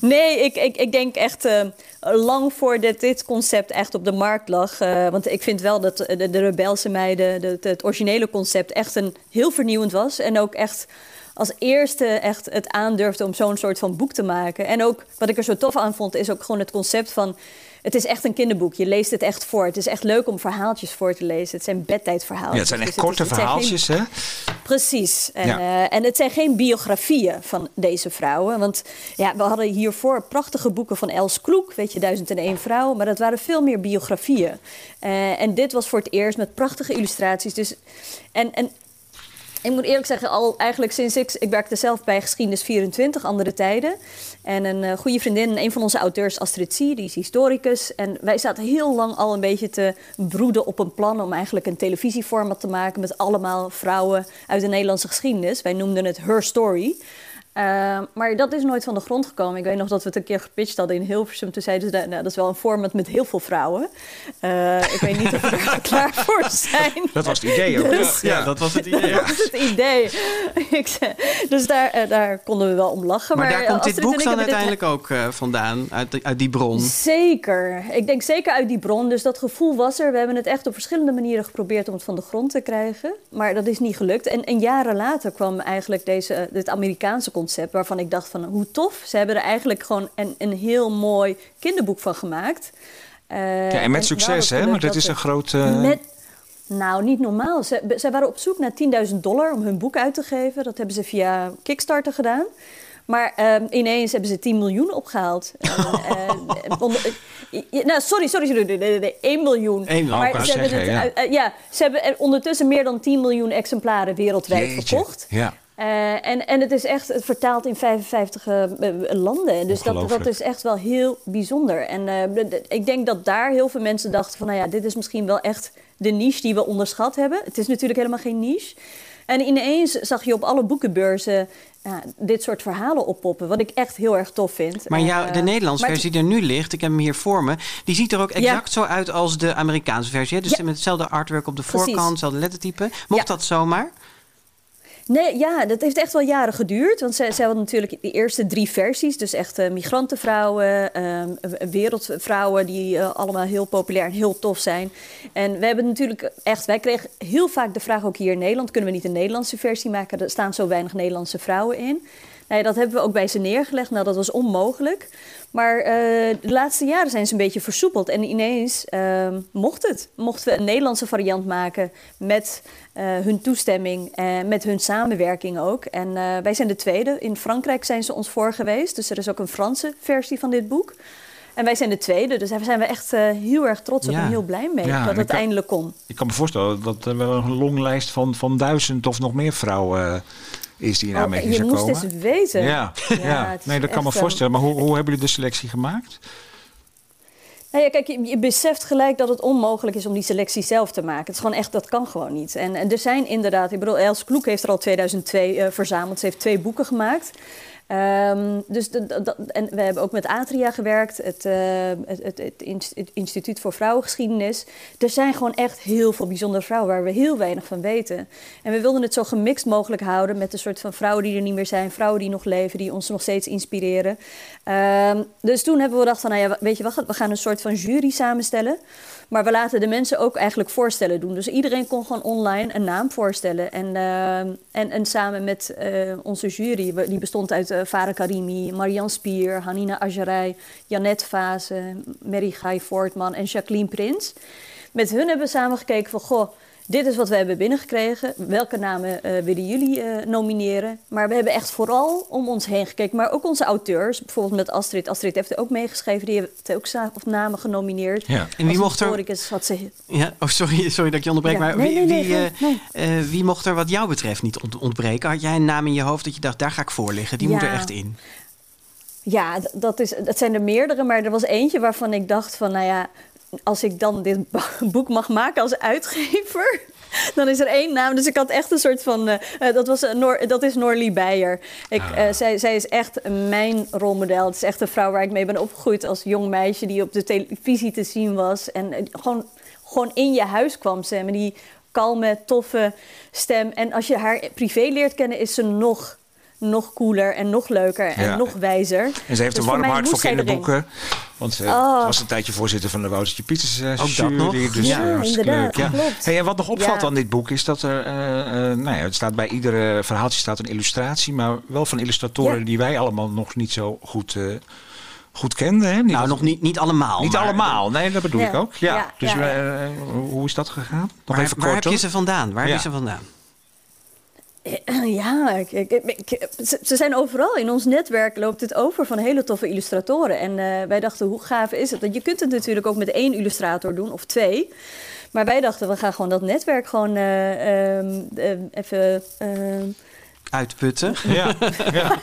nee, ik, ik, ik denk echt eh, lang voordat dit concept echt op de markt lag. eh, want ik vind wel dat de, de Rebelse meiden, de, het- het originele concept, echt een heel vernieuwend was. En ook echt als eerste echt het aandurfde om zo'n soort van boek te maken. En ook wat ik er zo tof aan vond, is ook gewoon het concept van. Het is echt een kinderboek. Je leest het echt voor. Het is echt leuk om verhaaltjes voor te lezen. Het zijn bedtijdverhaaltjes. ja, het zijn echt Dus korte het verhaaltjes, hè? Precies. En, Ja. eh, en het zijn geen biografieën van deze vrouwen. Want ja, we hadden hiervoor prachtige boeken van Els Kloek, weet je, 1001 vrouw. Maar dat waren veel meer biografieën. Eh, en dit was voor het eerst met prachtige illustraties. Dus, en, en ik moet eerlijk zeggen, al eigenlijk sinds ik... Ik werkte zelf bij Geschiedenis 24, Andere Tijden. En een eh, goede vriendin, een van onze auteurs, Astrid Zie, die is historicus. En wij zaten heel lang al een beetje te broeden op een plan... om eigenlijk een televisieformat te maken... met allemaal vrouwen uit de Nederlandse geschiedenis. Wij noemden het Her Story... Uh, maar dat is nooit van de grond gekomen. Ik weet nog dat we het een keer gepitcht hadden in Hilversum. Toen zeiden ze, nou, dat is wel een format met heel veel vrouwen. Uh, ik weet niet of we er klaar voor zijn. Dat was het idee ook. Dus- Ja, dat was het idee. Dat is het idee. Ik zei- dus daar, uh, daar konden we wel om lachen. Maar, Maar, daar komt dit boek dan dit- uiteindelijk ook eh, vandaan, uit, uit die bron. Zeker. Ik denk zeker uit die bron. Dus dat gevoel was er. We hebben het echt op verschillende manieren geprobeerd om het van de grond te krijgen. Maar dat is niet gelukt. En, en jaren later kwam eigenlijk deze, eh, dit Amerikaanse concept... waarvan ik dacht van hoe tof. Ze hebben er eigenlijk gewoon een, een heel mooi kinderboek van gemaakt. Eh, Ja, en met succes, hè? Maar dat is een groot... eh, met, nou, niet normaal. Ze, ze waren op zoek naar 10.000 dollar om hun boek uit te geven. Dat hebben ze via Kickstarter gedaan. Maar ehm, ineens hebben ze 10 miljoen opgehaald. Eh, onder- eh, nou, sorry, sorry, sorry. Nee, nee, nee, 1 miljoen. Eén miljoen, ik wou ze zeggen, het, ja. ja, ze hebben er ondertussen meer dan 10 miljoen exemplaren wereldwijd jeetje. verkocht. Ja. Eh, en, en het is echt het vertaald in 55 eh, landen. Dus dat, dat is echt wel heel bijzonder. En eh, de- ik denk dat daar heel veel mensen dachten van... nou ja, dit is misschien wel echt de niche die we onderschat hebben. Het is natuurlijk helemaal geen niche. En ineens zag je op alle boekenbeurzen ja, dit soort verhalen oppoppen. Wat ik echt heel erg tof vind. Maar jou, de Nederlandse versie die er nu ligt, ik heb hem hier voor me, die ziet er ook exact zo uit als de Amerikaanse versie. Hè? Dus Ja. met hetzelfde artwork op de voorkant, hetzelfde lettertype. Mocht dat zomaar? Nee, ja, dat heeft echt wel jaren geduurd. Want zij, zij hadden natuurlijk de eerste drie versies. Dus echt eh, migrantenvrouwen, ehm, wereldvrouwen... die eh, allemaal heel populair en heel tof zijn. En we hebben natuurlijk echt... Wij kregen heel vaak de vraag, ook hier in Nederland... kunnen we niet een Nederlandse versie maken? Er staan zo weinig Nederlandse vrouwen in. Ja, dat hebben we ook bij ze neergelegd. Nou, dat was onmogelijk. Maar eh, de laatste jaren zijn ze een beetje versoepeld. En ineens ehm, mocht het. Mochten we een Nederlandse variant maken met eh, hun toestemming en met hun samenwerking ook. En eh, wij zijn de tweede. In Frankrijk zijn ze ons voor geweest. Dus er is ook een Franse versie van dit boek. En wij zijn de tweede. Dus daar zijn we echt heel erg trots op Ja. en heel blij mee Ja, dat het kan- eindelijk kon. Ik kan me voorstellen dat er wel een longlijst van, van duizend of nog meer vrouwen is die in Oh, aanmerking je zou moest komen. eens weten. Ja, nee, dat kan me eh, voorstellen. Maar hoe, hoe hebben jullie de selectie gemaakt? Nou ja, kijk, je, je beseft gelijk dat het onmogelijk is om die selectie zelf te maken. Het is gewoon echt, dat kan gewoon niet. En, en er zijn inderdaad, ik bedoel, Els Kloek heeft er al 2002 eh, verzameld. Ze heeft twee boeken gemaakt. Ehm, dus en we hebben ook met Atria gewerkt, het, eh, het, het Instituut voor Vrouwengeschiedenis. Er zijn gewoon echt heel veel bijzondere vrouwen waar we heel weinig van weten. En we wilden het zo gemixt mogelijk houden met een soort van vrouwen die er niet meer zijn, vrouwen die nog leven, die ons nog steeds inspireren. Ehm, dus toen hebben we gedacht van, nou ja, weet je wat, we gaan een soort van jury samenstellen. Maar we laten de mensen ook eigenlijk voorstellen doen. Dus iedereen kon gewoon online een naam voorstellen. En, ehm, en, en samen met eh, onze jury, die bestond uit eh Farah Karimi, Marianne Spier, Hanina Ajarij, Janette Vase, Mary Guy Voortman en Jacqueline Prins. Met hun hebben we samen gekeken van, goh, dit is wat we hebben binnengekregen. Welke namen eh, willen jullie eh, nomineren? Maar we hebben echt vooral om ons heen gekeken. Maar ook onze auteurs, bijvoorbeeld met Astrid. Astrid heeft er ook meegeschreven, die heeft ook of namen genomineerd. Ja. En wie mocht er- had ze Ja, oh, sorry, sorry dat ik je onderbreek. Ja, Maar nee, wie, nee, nee, wie, nee, eh, wie mocht er wat jou betreft niet ont- ontbreken? Had jij een naam in je hoofd dat je dacht, daar ga ik voor liggen? Die moet er echt in. Ja, dat, is, dat zijn er meerdere, maar er was eentje waarvan ik dacht van, nou ja, als ik dan dit boek mag maken als uitgever, dan is er één naam. Dus ik had echt een soort van, eh, eh, dat, was, Noor, dat is Norlie Beijer. Ik, eh, zij, zij is echt mijn rolmodel. Het is echt een vrouw waar ik mee ben opgegroeid als jong meisje die op de televisie te zien was. En eh, gewoon, gewoon in je huis kwam ze met die kalme, toffe stem. En als je haar privé leert kennen, is ze nog nog cooler en nog leuker en Ja. nog wijzer. En ze heeft Dus een warm hart voor kinderboeken. Want ze Oh. was een tijdje voorzitter van de Woutertje Pieters eh, Ook dat jury. nog. Dus Ja, eh, hartstikke inderdaad, leuk. Ja. klopt. Hey, en wat nog opvalt Ja. aan dit boek is dat er... eh, eh, nou ja, het staat bij iedere verhaaltje staat een illustratie. Maar wel van illustratoren Ja. die wij allemaal nog niet zo goed, eh, goed kenden. Hè? Niet Nou, nog niet, niet allemaal. Niet maar- allemaal, nee, dat bedoel Ja. ik ook. Ja. Ja, dus ja, we, hoe is dat gegaan? Nog Waar, even waar heb je ze vandaan? Waar Ja. heb je ze vandaan? Ja, ze, zijn overal. In ons netwerk loopt het over van hele toffe illustratoren. En eh, wij dachten, hoe gaaf is het? Je kunt het natuurlijk ook met één illustrator doen of twee. Maar wij dachten, we gaan gewoon dat netwerk gewoon eh, ehm, eh, even... Uitputten. Ja, ja.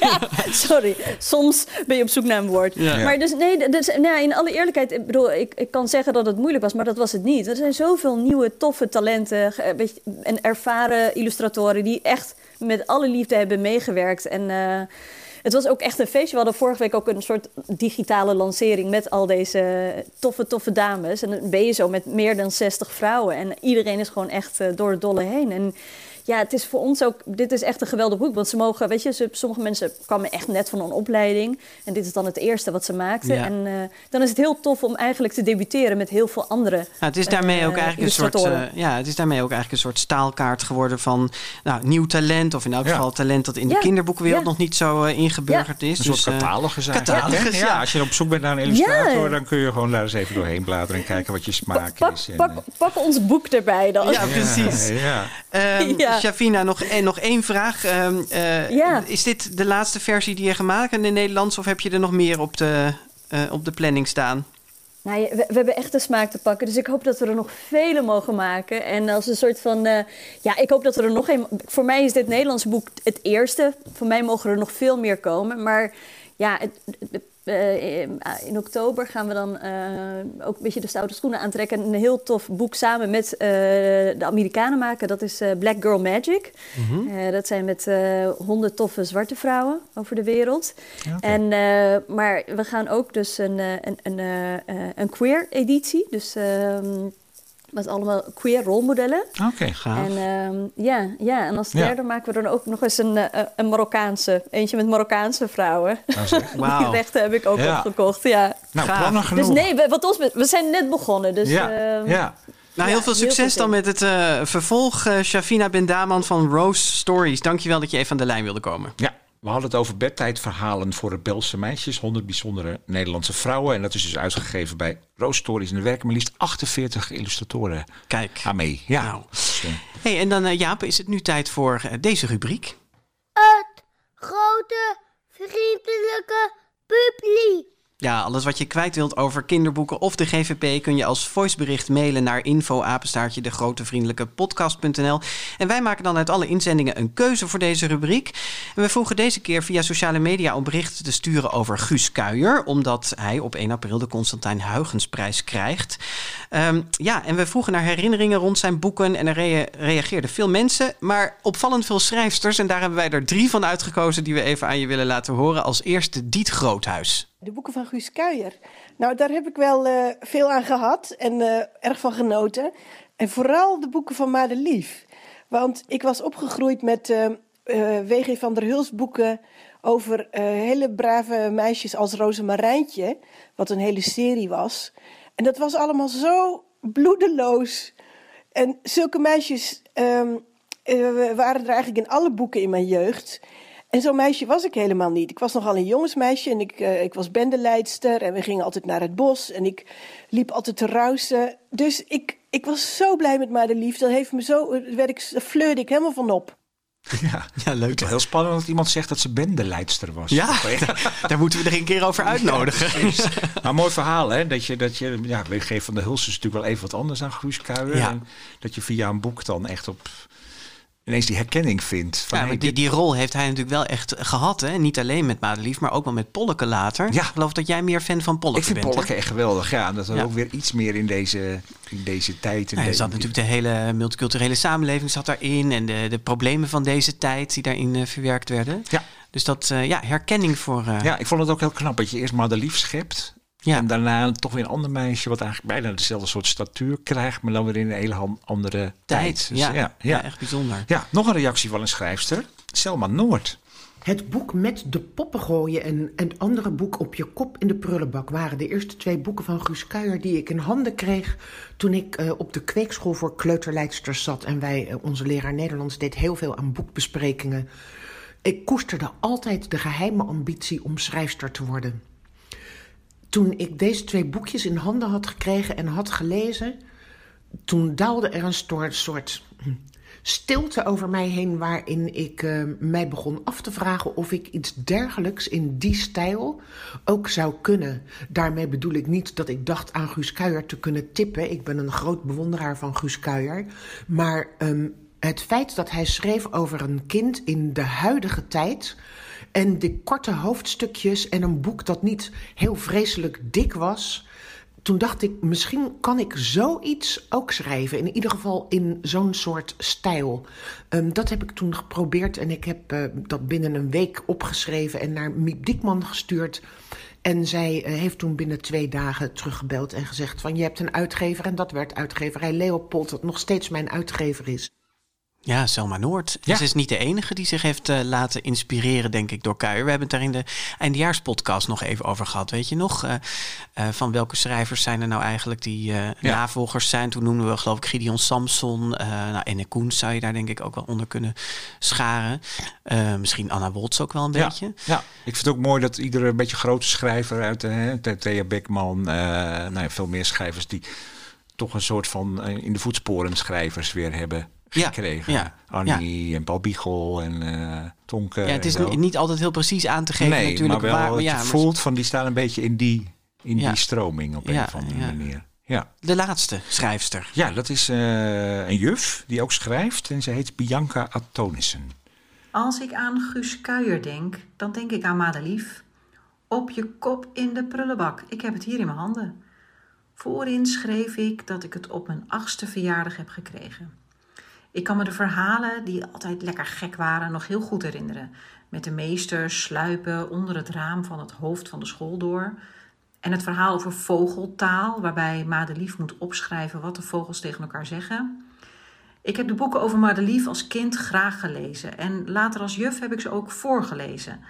ja, sorry. Soms ben je op zoek naar een woord. Ja. Maar dus nee, dus, nou, in alle eerlijkheid, ik bedoel, ik, ik kan zeggen dat het moeilijk was, maar dat was het niet. Er zijn zoveel nieuwe, toffe talenten ge- weet je, en ervaren illustratoren die echt met alle liefde hebben meegewerkt. En eh, het was ook echt een feestje. We hadden vorige week ook een soort digitale lancering met al deze toffe, toffe dames. En dan ben je zo met meer dan 60 vrouwen. En iedereen is gewoon echt eh, door het dolle heen. En ja, het is voor ons ook, dit is echt een geweldig boek. Want ze mogen, weet je, ze, sommige mensen kwamen echt net van een opleiding. En dit is dan het eerste wat ze maakten. Ja. En eh, dan is het heel tof om eigenlijk te debuteren met heel veel andere Nou, het is daarmee eh, ook eigenlijk een soort, eh, ja, het is daarmee ook eigenlijk een soort staalkaart geworden van nou, nieuw talent of in elk Ja. geval talent dat in de Ja, kinderboekenwereld ja. nog niet zo eh, ingeburgerd is. Een soort Dus, eh, catalogus eigenlijk. catalogus, ja. ja. Als je op zoek bent naar een illustrator, Ja. dan kun je gewoon daar eens even doorheen bladeren en kijken wat je smaak pak, is. En, pak, pak ons boek erbij dan. Ja, precies. Ja, ja. Ja. Shavina, nog, en nog één vraag. Ehm, eh, Ja. Is dit de laatste versie die je gemaakt hebt in het Nederlands of heb je er nog meer op de, eh, op de planning staan? Nou, we, we hebben echt de smaak te pakken. Dus ik hoop dat we er nog vele mogen maken. En als een soort van. eh, ja, ik hoop dat er nog een. Voor mij is dit Nederlandse boek het eerste. Voor mij mogen er nog veel meer komen. Maar ja, het, het- eh, in oktober gaan we dan eh, ook een beetje de stoute schoenen aantrekken. En een heel tof boek samen met eh, de Amerikanen maken. Dat is Black Girl Magic. Eh, dat zijn met honderd toffe zwarte vrouwen over de wereld. En, maar we gaan ook dus een, een, een, een queer editie. Dus ehm, met allemaal queer rolmodellen. Oké, gaaf. En ehm, ja, ja, en als Ja. derde maken we dan ook nog eens een, eh, een Marokkaanse. Eentje met Marokkaanse vrouwen. Nou zeg. Wauw. Die rechten heb ik ook Ja. opgekocht, ja. Nou, Gaaf. plannen Dus nee, we, wat ons, we zijn net begonnen. Dus, ja, ehm, ja. Nou, heel Ja, veel heel succes veel dan met het eh, vervolg. eh Shavina Bendaman van Rose Stories. Dankjewel dat je even aan de lijn wilde komen. Ja, we hadden het over bedtijdverhalen voor rebelse meisjes. 100 bijzondere Nederlandse vrouwen. En dat is dus uitgegeven bij Roos Stories. En er werken maar liefst 48 illustratoren Kijk. aan mee. Ja. Nou. Hey, en dan eh, Jaap, is het nu tijd voor eh, deze rubriek. Het grote vriendelijke publiek. Ja, alles wat je kwijt wilt over kinderboeken of de GVP kun je als voicebericht mailen naar info-apenstaartje de grote vriendelijke podcast.nl. En wij maken dan uit alle inzendingen een keuze voor deze rubriek. We vroegen deze keer via sociale media om berichten te sturen over Guus Kuijer, omdat hij op 1 april de Constantijn Huygensprijs krijgt. Ehm, ja, en we vroegen naar herinneringen rond zijn boeken en er rea- reageerden veel mensen, maar opvallend veel schrijfsters. En daar hebben wij er drie van uitgekozen die we even aan je willen laten horen. Als eerste Diet Groothuis. De boeken van Guus Kuijer. Nou, daar heb ik wel eh, veel aan gehad en eh, erg van genoten. En vooral de boeken van Madelief. Want ik was opgegroeid met eh, W.G. van der Huls boeken over hele brave meisjes als Rozemarijntje. Wat een hele serie was. En dat was allemaal zo bloedeloos. En zulke meisjes ehm, eh, waren er eigenlijk in alle boeken in mijn jeugd. En zo'n meisje was ik helemaal niet. Ik was nogal een jongensmeisje en ik, eh, ik was bendeleidster. En we gingen altijd naar het bos en ik liep altijd te ruisen. Dus ik, ik was zo blij met Madelief. Dat heeft me zo, daar werd ik, daar fleurde ik helemaal van op. Ja, ja leuk. Heel spannend dat iemand zegt dat ze bendeleidster was. Ja, daar moeten we er een keer over uitnodigen. Precies. maar mooi verhaal, hè? Dat je, dat je ja, WG van de Huls is natuurlijk wel even wat anders dan Guus Kuijer. Ja. En dat je via een boek dan echt op ineens die herkenning vindt. Van, Ja, hey, die, die rol heeft hij natuurlijk wel echt gehad. Hè? Niet alleen met Madelief, maar ook wel met Polleke later. Ja. Ik geloof dat jij meer fan van Polleke ik vind bent. hè? Polleke echt geweldig. Ja, en dat er Ja. ook weer iets meer in deze, in deze tijd. Ja, er de- zat natuurlijk de hele multiculturele samenleving zat daarin. En de, de problemen van deze tijd die daarin eh, verwerkt werden. Ja. Dus dat, eh, ja, herkenning voor... eh, Ja, ik vond het ook heel knap dat je eerst Madelief schept. Ja. En daarna toch weer een ander meisje, wat eigenlijk bijna dezelfde soort statuur krijgt, maar dan weer in een hele andere tijd. Dus ja, ja, ja, ja. echt bijzonder. Ja, nog een reactie van een schrijfster, Selma Noord. Het boek met de poppen gooien en het andere boek op je kop in de prullenbak waren de eerste twee boeken van Guus Kuijer die ik in handen kreeg toen ik eh, op de kweekschool voor kleuterleidsters zat. En wij, eh, onze leraar Nederlands, deed heel veel aan boekbesprekingen. Ik koesterde altijd de geheime ambitie om schrijfster te worden. Toen ik deze twee boekjes in handen had gekregen en had gelezen, toen daalde er een soort, stilte over mij heen waarin ik eh, mij begon af te vragen of ik iets dergelijks in die stijl ook zou kunnen. Daarmee bedoel ik niet dat ik dacht aan Guus Kuijer te kunnen tippen. Ik ben een groot bewonderaar van Guus Kuijer. Maar ehm, het feit dat hij schreef over een kind in de huidige tijd. En de korte hoofdstukjes en een boek dat niet heel vreselijk dik was toen dacht ik, misschien kan ik zoiets ook schrijven. In ieder geval in zo'n soort stijl. Ehm, dat heb ik toen geprobeerd en ik heb eh, dat binnen een week opgeschreven en naar Miep Diekman gestuurd. En zij eh, heeft toen binnen twee dagen teruggebeld en gezegd van... je hebt een uitgever en dat werd uitgeverij Leopold... dat nog steeds mijn uitgever is. Ja, Selma Noord. Ja. Ze is niet de enige die zich heeft eh, laten inspireren, denk ik, door Kuijer. We hebben het daar in de eindejaarspodcast nog even over gehad. Weet je nog? eh, eh, van welke schrijvers zijn er nou eigenlijk die eh, navolgers zijn? Toen noemden we, geloof ik, Gideon Samson. nou, Enne Koens zou je daar denk ik ook wel onder kunnen scharen. Misschien Anna Woltz ook wel een Ja, beetje. ja, ik vind het ook mooi dat iedere een beetje grote schrijver uit de Thea- Beckman, nou ja, veel meer schrijvers die toch een soort van in de voetsporen schrijvers weer hebben Ja, gekregen. ja, Annie en Paul Biegel en eh Tonke. Ja, het is niet, altijd heel precies aan te geven nee, natuurlijk. maar wel waar, ja, je maar- voelt van die staan een beetje in die, in Ja. die stroming op een of andere ja. manier. Ja. De laatste schrijfster. ja, dat is eh, een juf die ook schrijft en ze heet Bianca Antonissen. Als ik aan Guus Kuijer denk, dan denk ik aan Madelief. Op je kop in de prullenbak. Ik heb het hier in mijn handen. Voorin schreef ik dat ik het op mijn achtste verjaardag heb gekregen. Ik kan me de verhalen, die altijd lekker gek waren, nog heel goed herinneren. Met de meester sluipen onder het raam van het hoofd van de school door. En het verhaal over vogeltaal, waarbij Madelief moet opschrijven wat de vogels tegen elkaar zeggen. Ik heb de boeken over Madelief als kind graag gelezen en later als juf heb ik ze ook voorgelezen.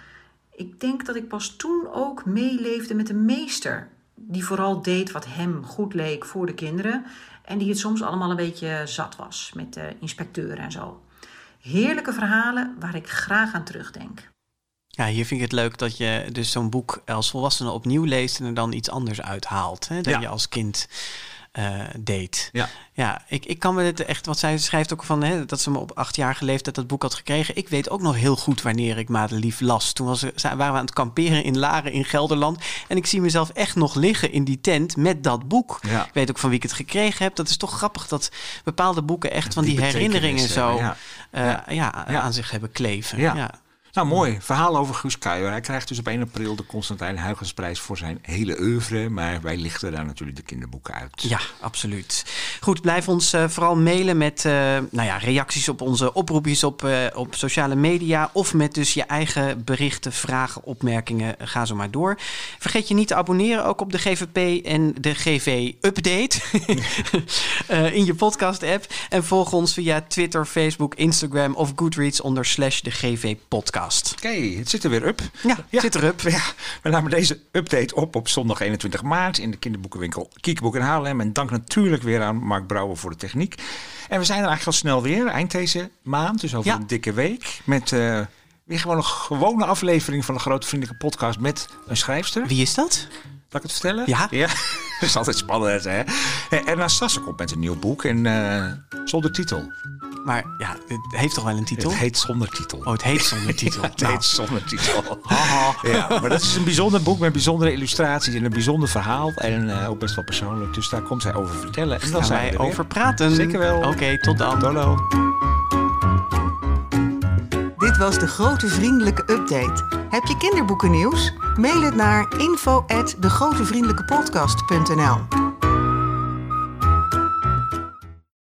Ik denk dat ik pas toen ook meeleefde met de meester, die vooral deed wat hem goed leek voor de kinderen en die het soms allemaal een beetje zat was met de inspecteur en zo. Heerlijke verhalen waar ik graag aan terugdenk. Ja, hier vind ik het leuk dat je dus zo'n boek als volwassene opnieuw leest en er dan iets anders uithaalt. Hè, dan Ja. je als kind eh, deed. Ja. Ja, ik, ik kan me het echt, wat zij schrijft ook van hè, dat ze me op achtjarige leeftijd dat boek had gekregen. Ik weet ook nog heel goed wanneer ik Madelief las. Toen was, waren we aan het kamperen in Laren in Gelderland. En ik zie mezelf echt nog liggen in die tent met dat boek. Ja. Ik weet ook van wie ik het gekregen heb. Dat is toch grappig dat bepaalde boeken echt van die, die herinneringen zo ja. ja. ja, aan zich hebben kleven. Ja. Nou, mooi. Verhaal over Guus Kuijer. Hij krijgt dus op 1 april de Constantijn Huygensprijs voor zijn hele oeuvre. Maar wij lichten daar natuurlijk de kinderboeken uit. Ja, absoluut. Goed, blijf ons eh, vooral mailen met eh, nou ja, reacties op onze oproepjes op, eh, op sociale media. Of met dus je eigen berichten, vragen, opmerkingen. Ga zo maar door. Vergeet je niet te abonneren ook op de GVP en de GV-update in je podcast-app. En volg ons via Twitter, Facebook, Instagram of Goodreads onder slash de Oké, het zit er weer up. Ja, het zit erop. Ja, we namen deze update op op zondag 21 maart in de kinderboekenwinkel Kiekboek in Haarlem. En dank natuurlijk weer aan Mark Brouwer voor de techniek. En we zijn er eigenlijk al snel weer, eind deze maand, dus over Ja. een dikke week. Met eh, weer gewoon een gewone aflevering van de Grote Vriendelijke Podcast met een schrijfster. Wie is dat? Laat ik het vertellen? Ja. Ja, dat is altijd spannend, hè? En Sassen komt met een nieuw boek en eh, zonder titel. Maar ja, het heeft toch wel een titel? Het heet zonder titel. Oh, het heet zonder titel. Ja, het Nou. heet zonder titel. Ja, maar dat is een bijzonder boek met bijzondere illustraties en een bijzonder verhaal. En eh, ook best wel persoonlijk. Dus daar komt zij over vertellen. En dan Gaan zijn wij er over praten. Zeker wel. Oké, tot dan. Dolo. Dit was de grote vriendelijke update. Heb je kinderboekennieuws? Mail het naar info@degrotevriendelijkepodcast.nl.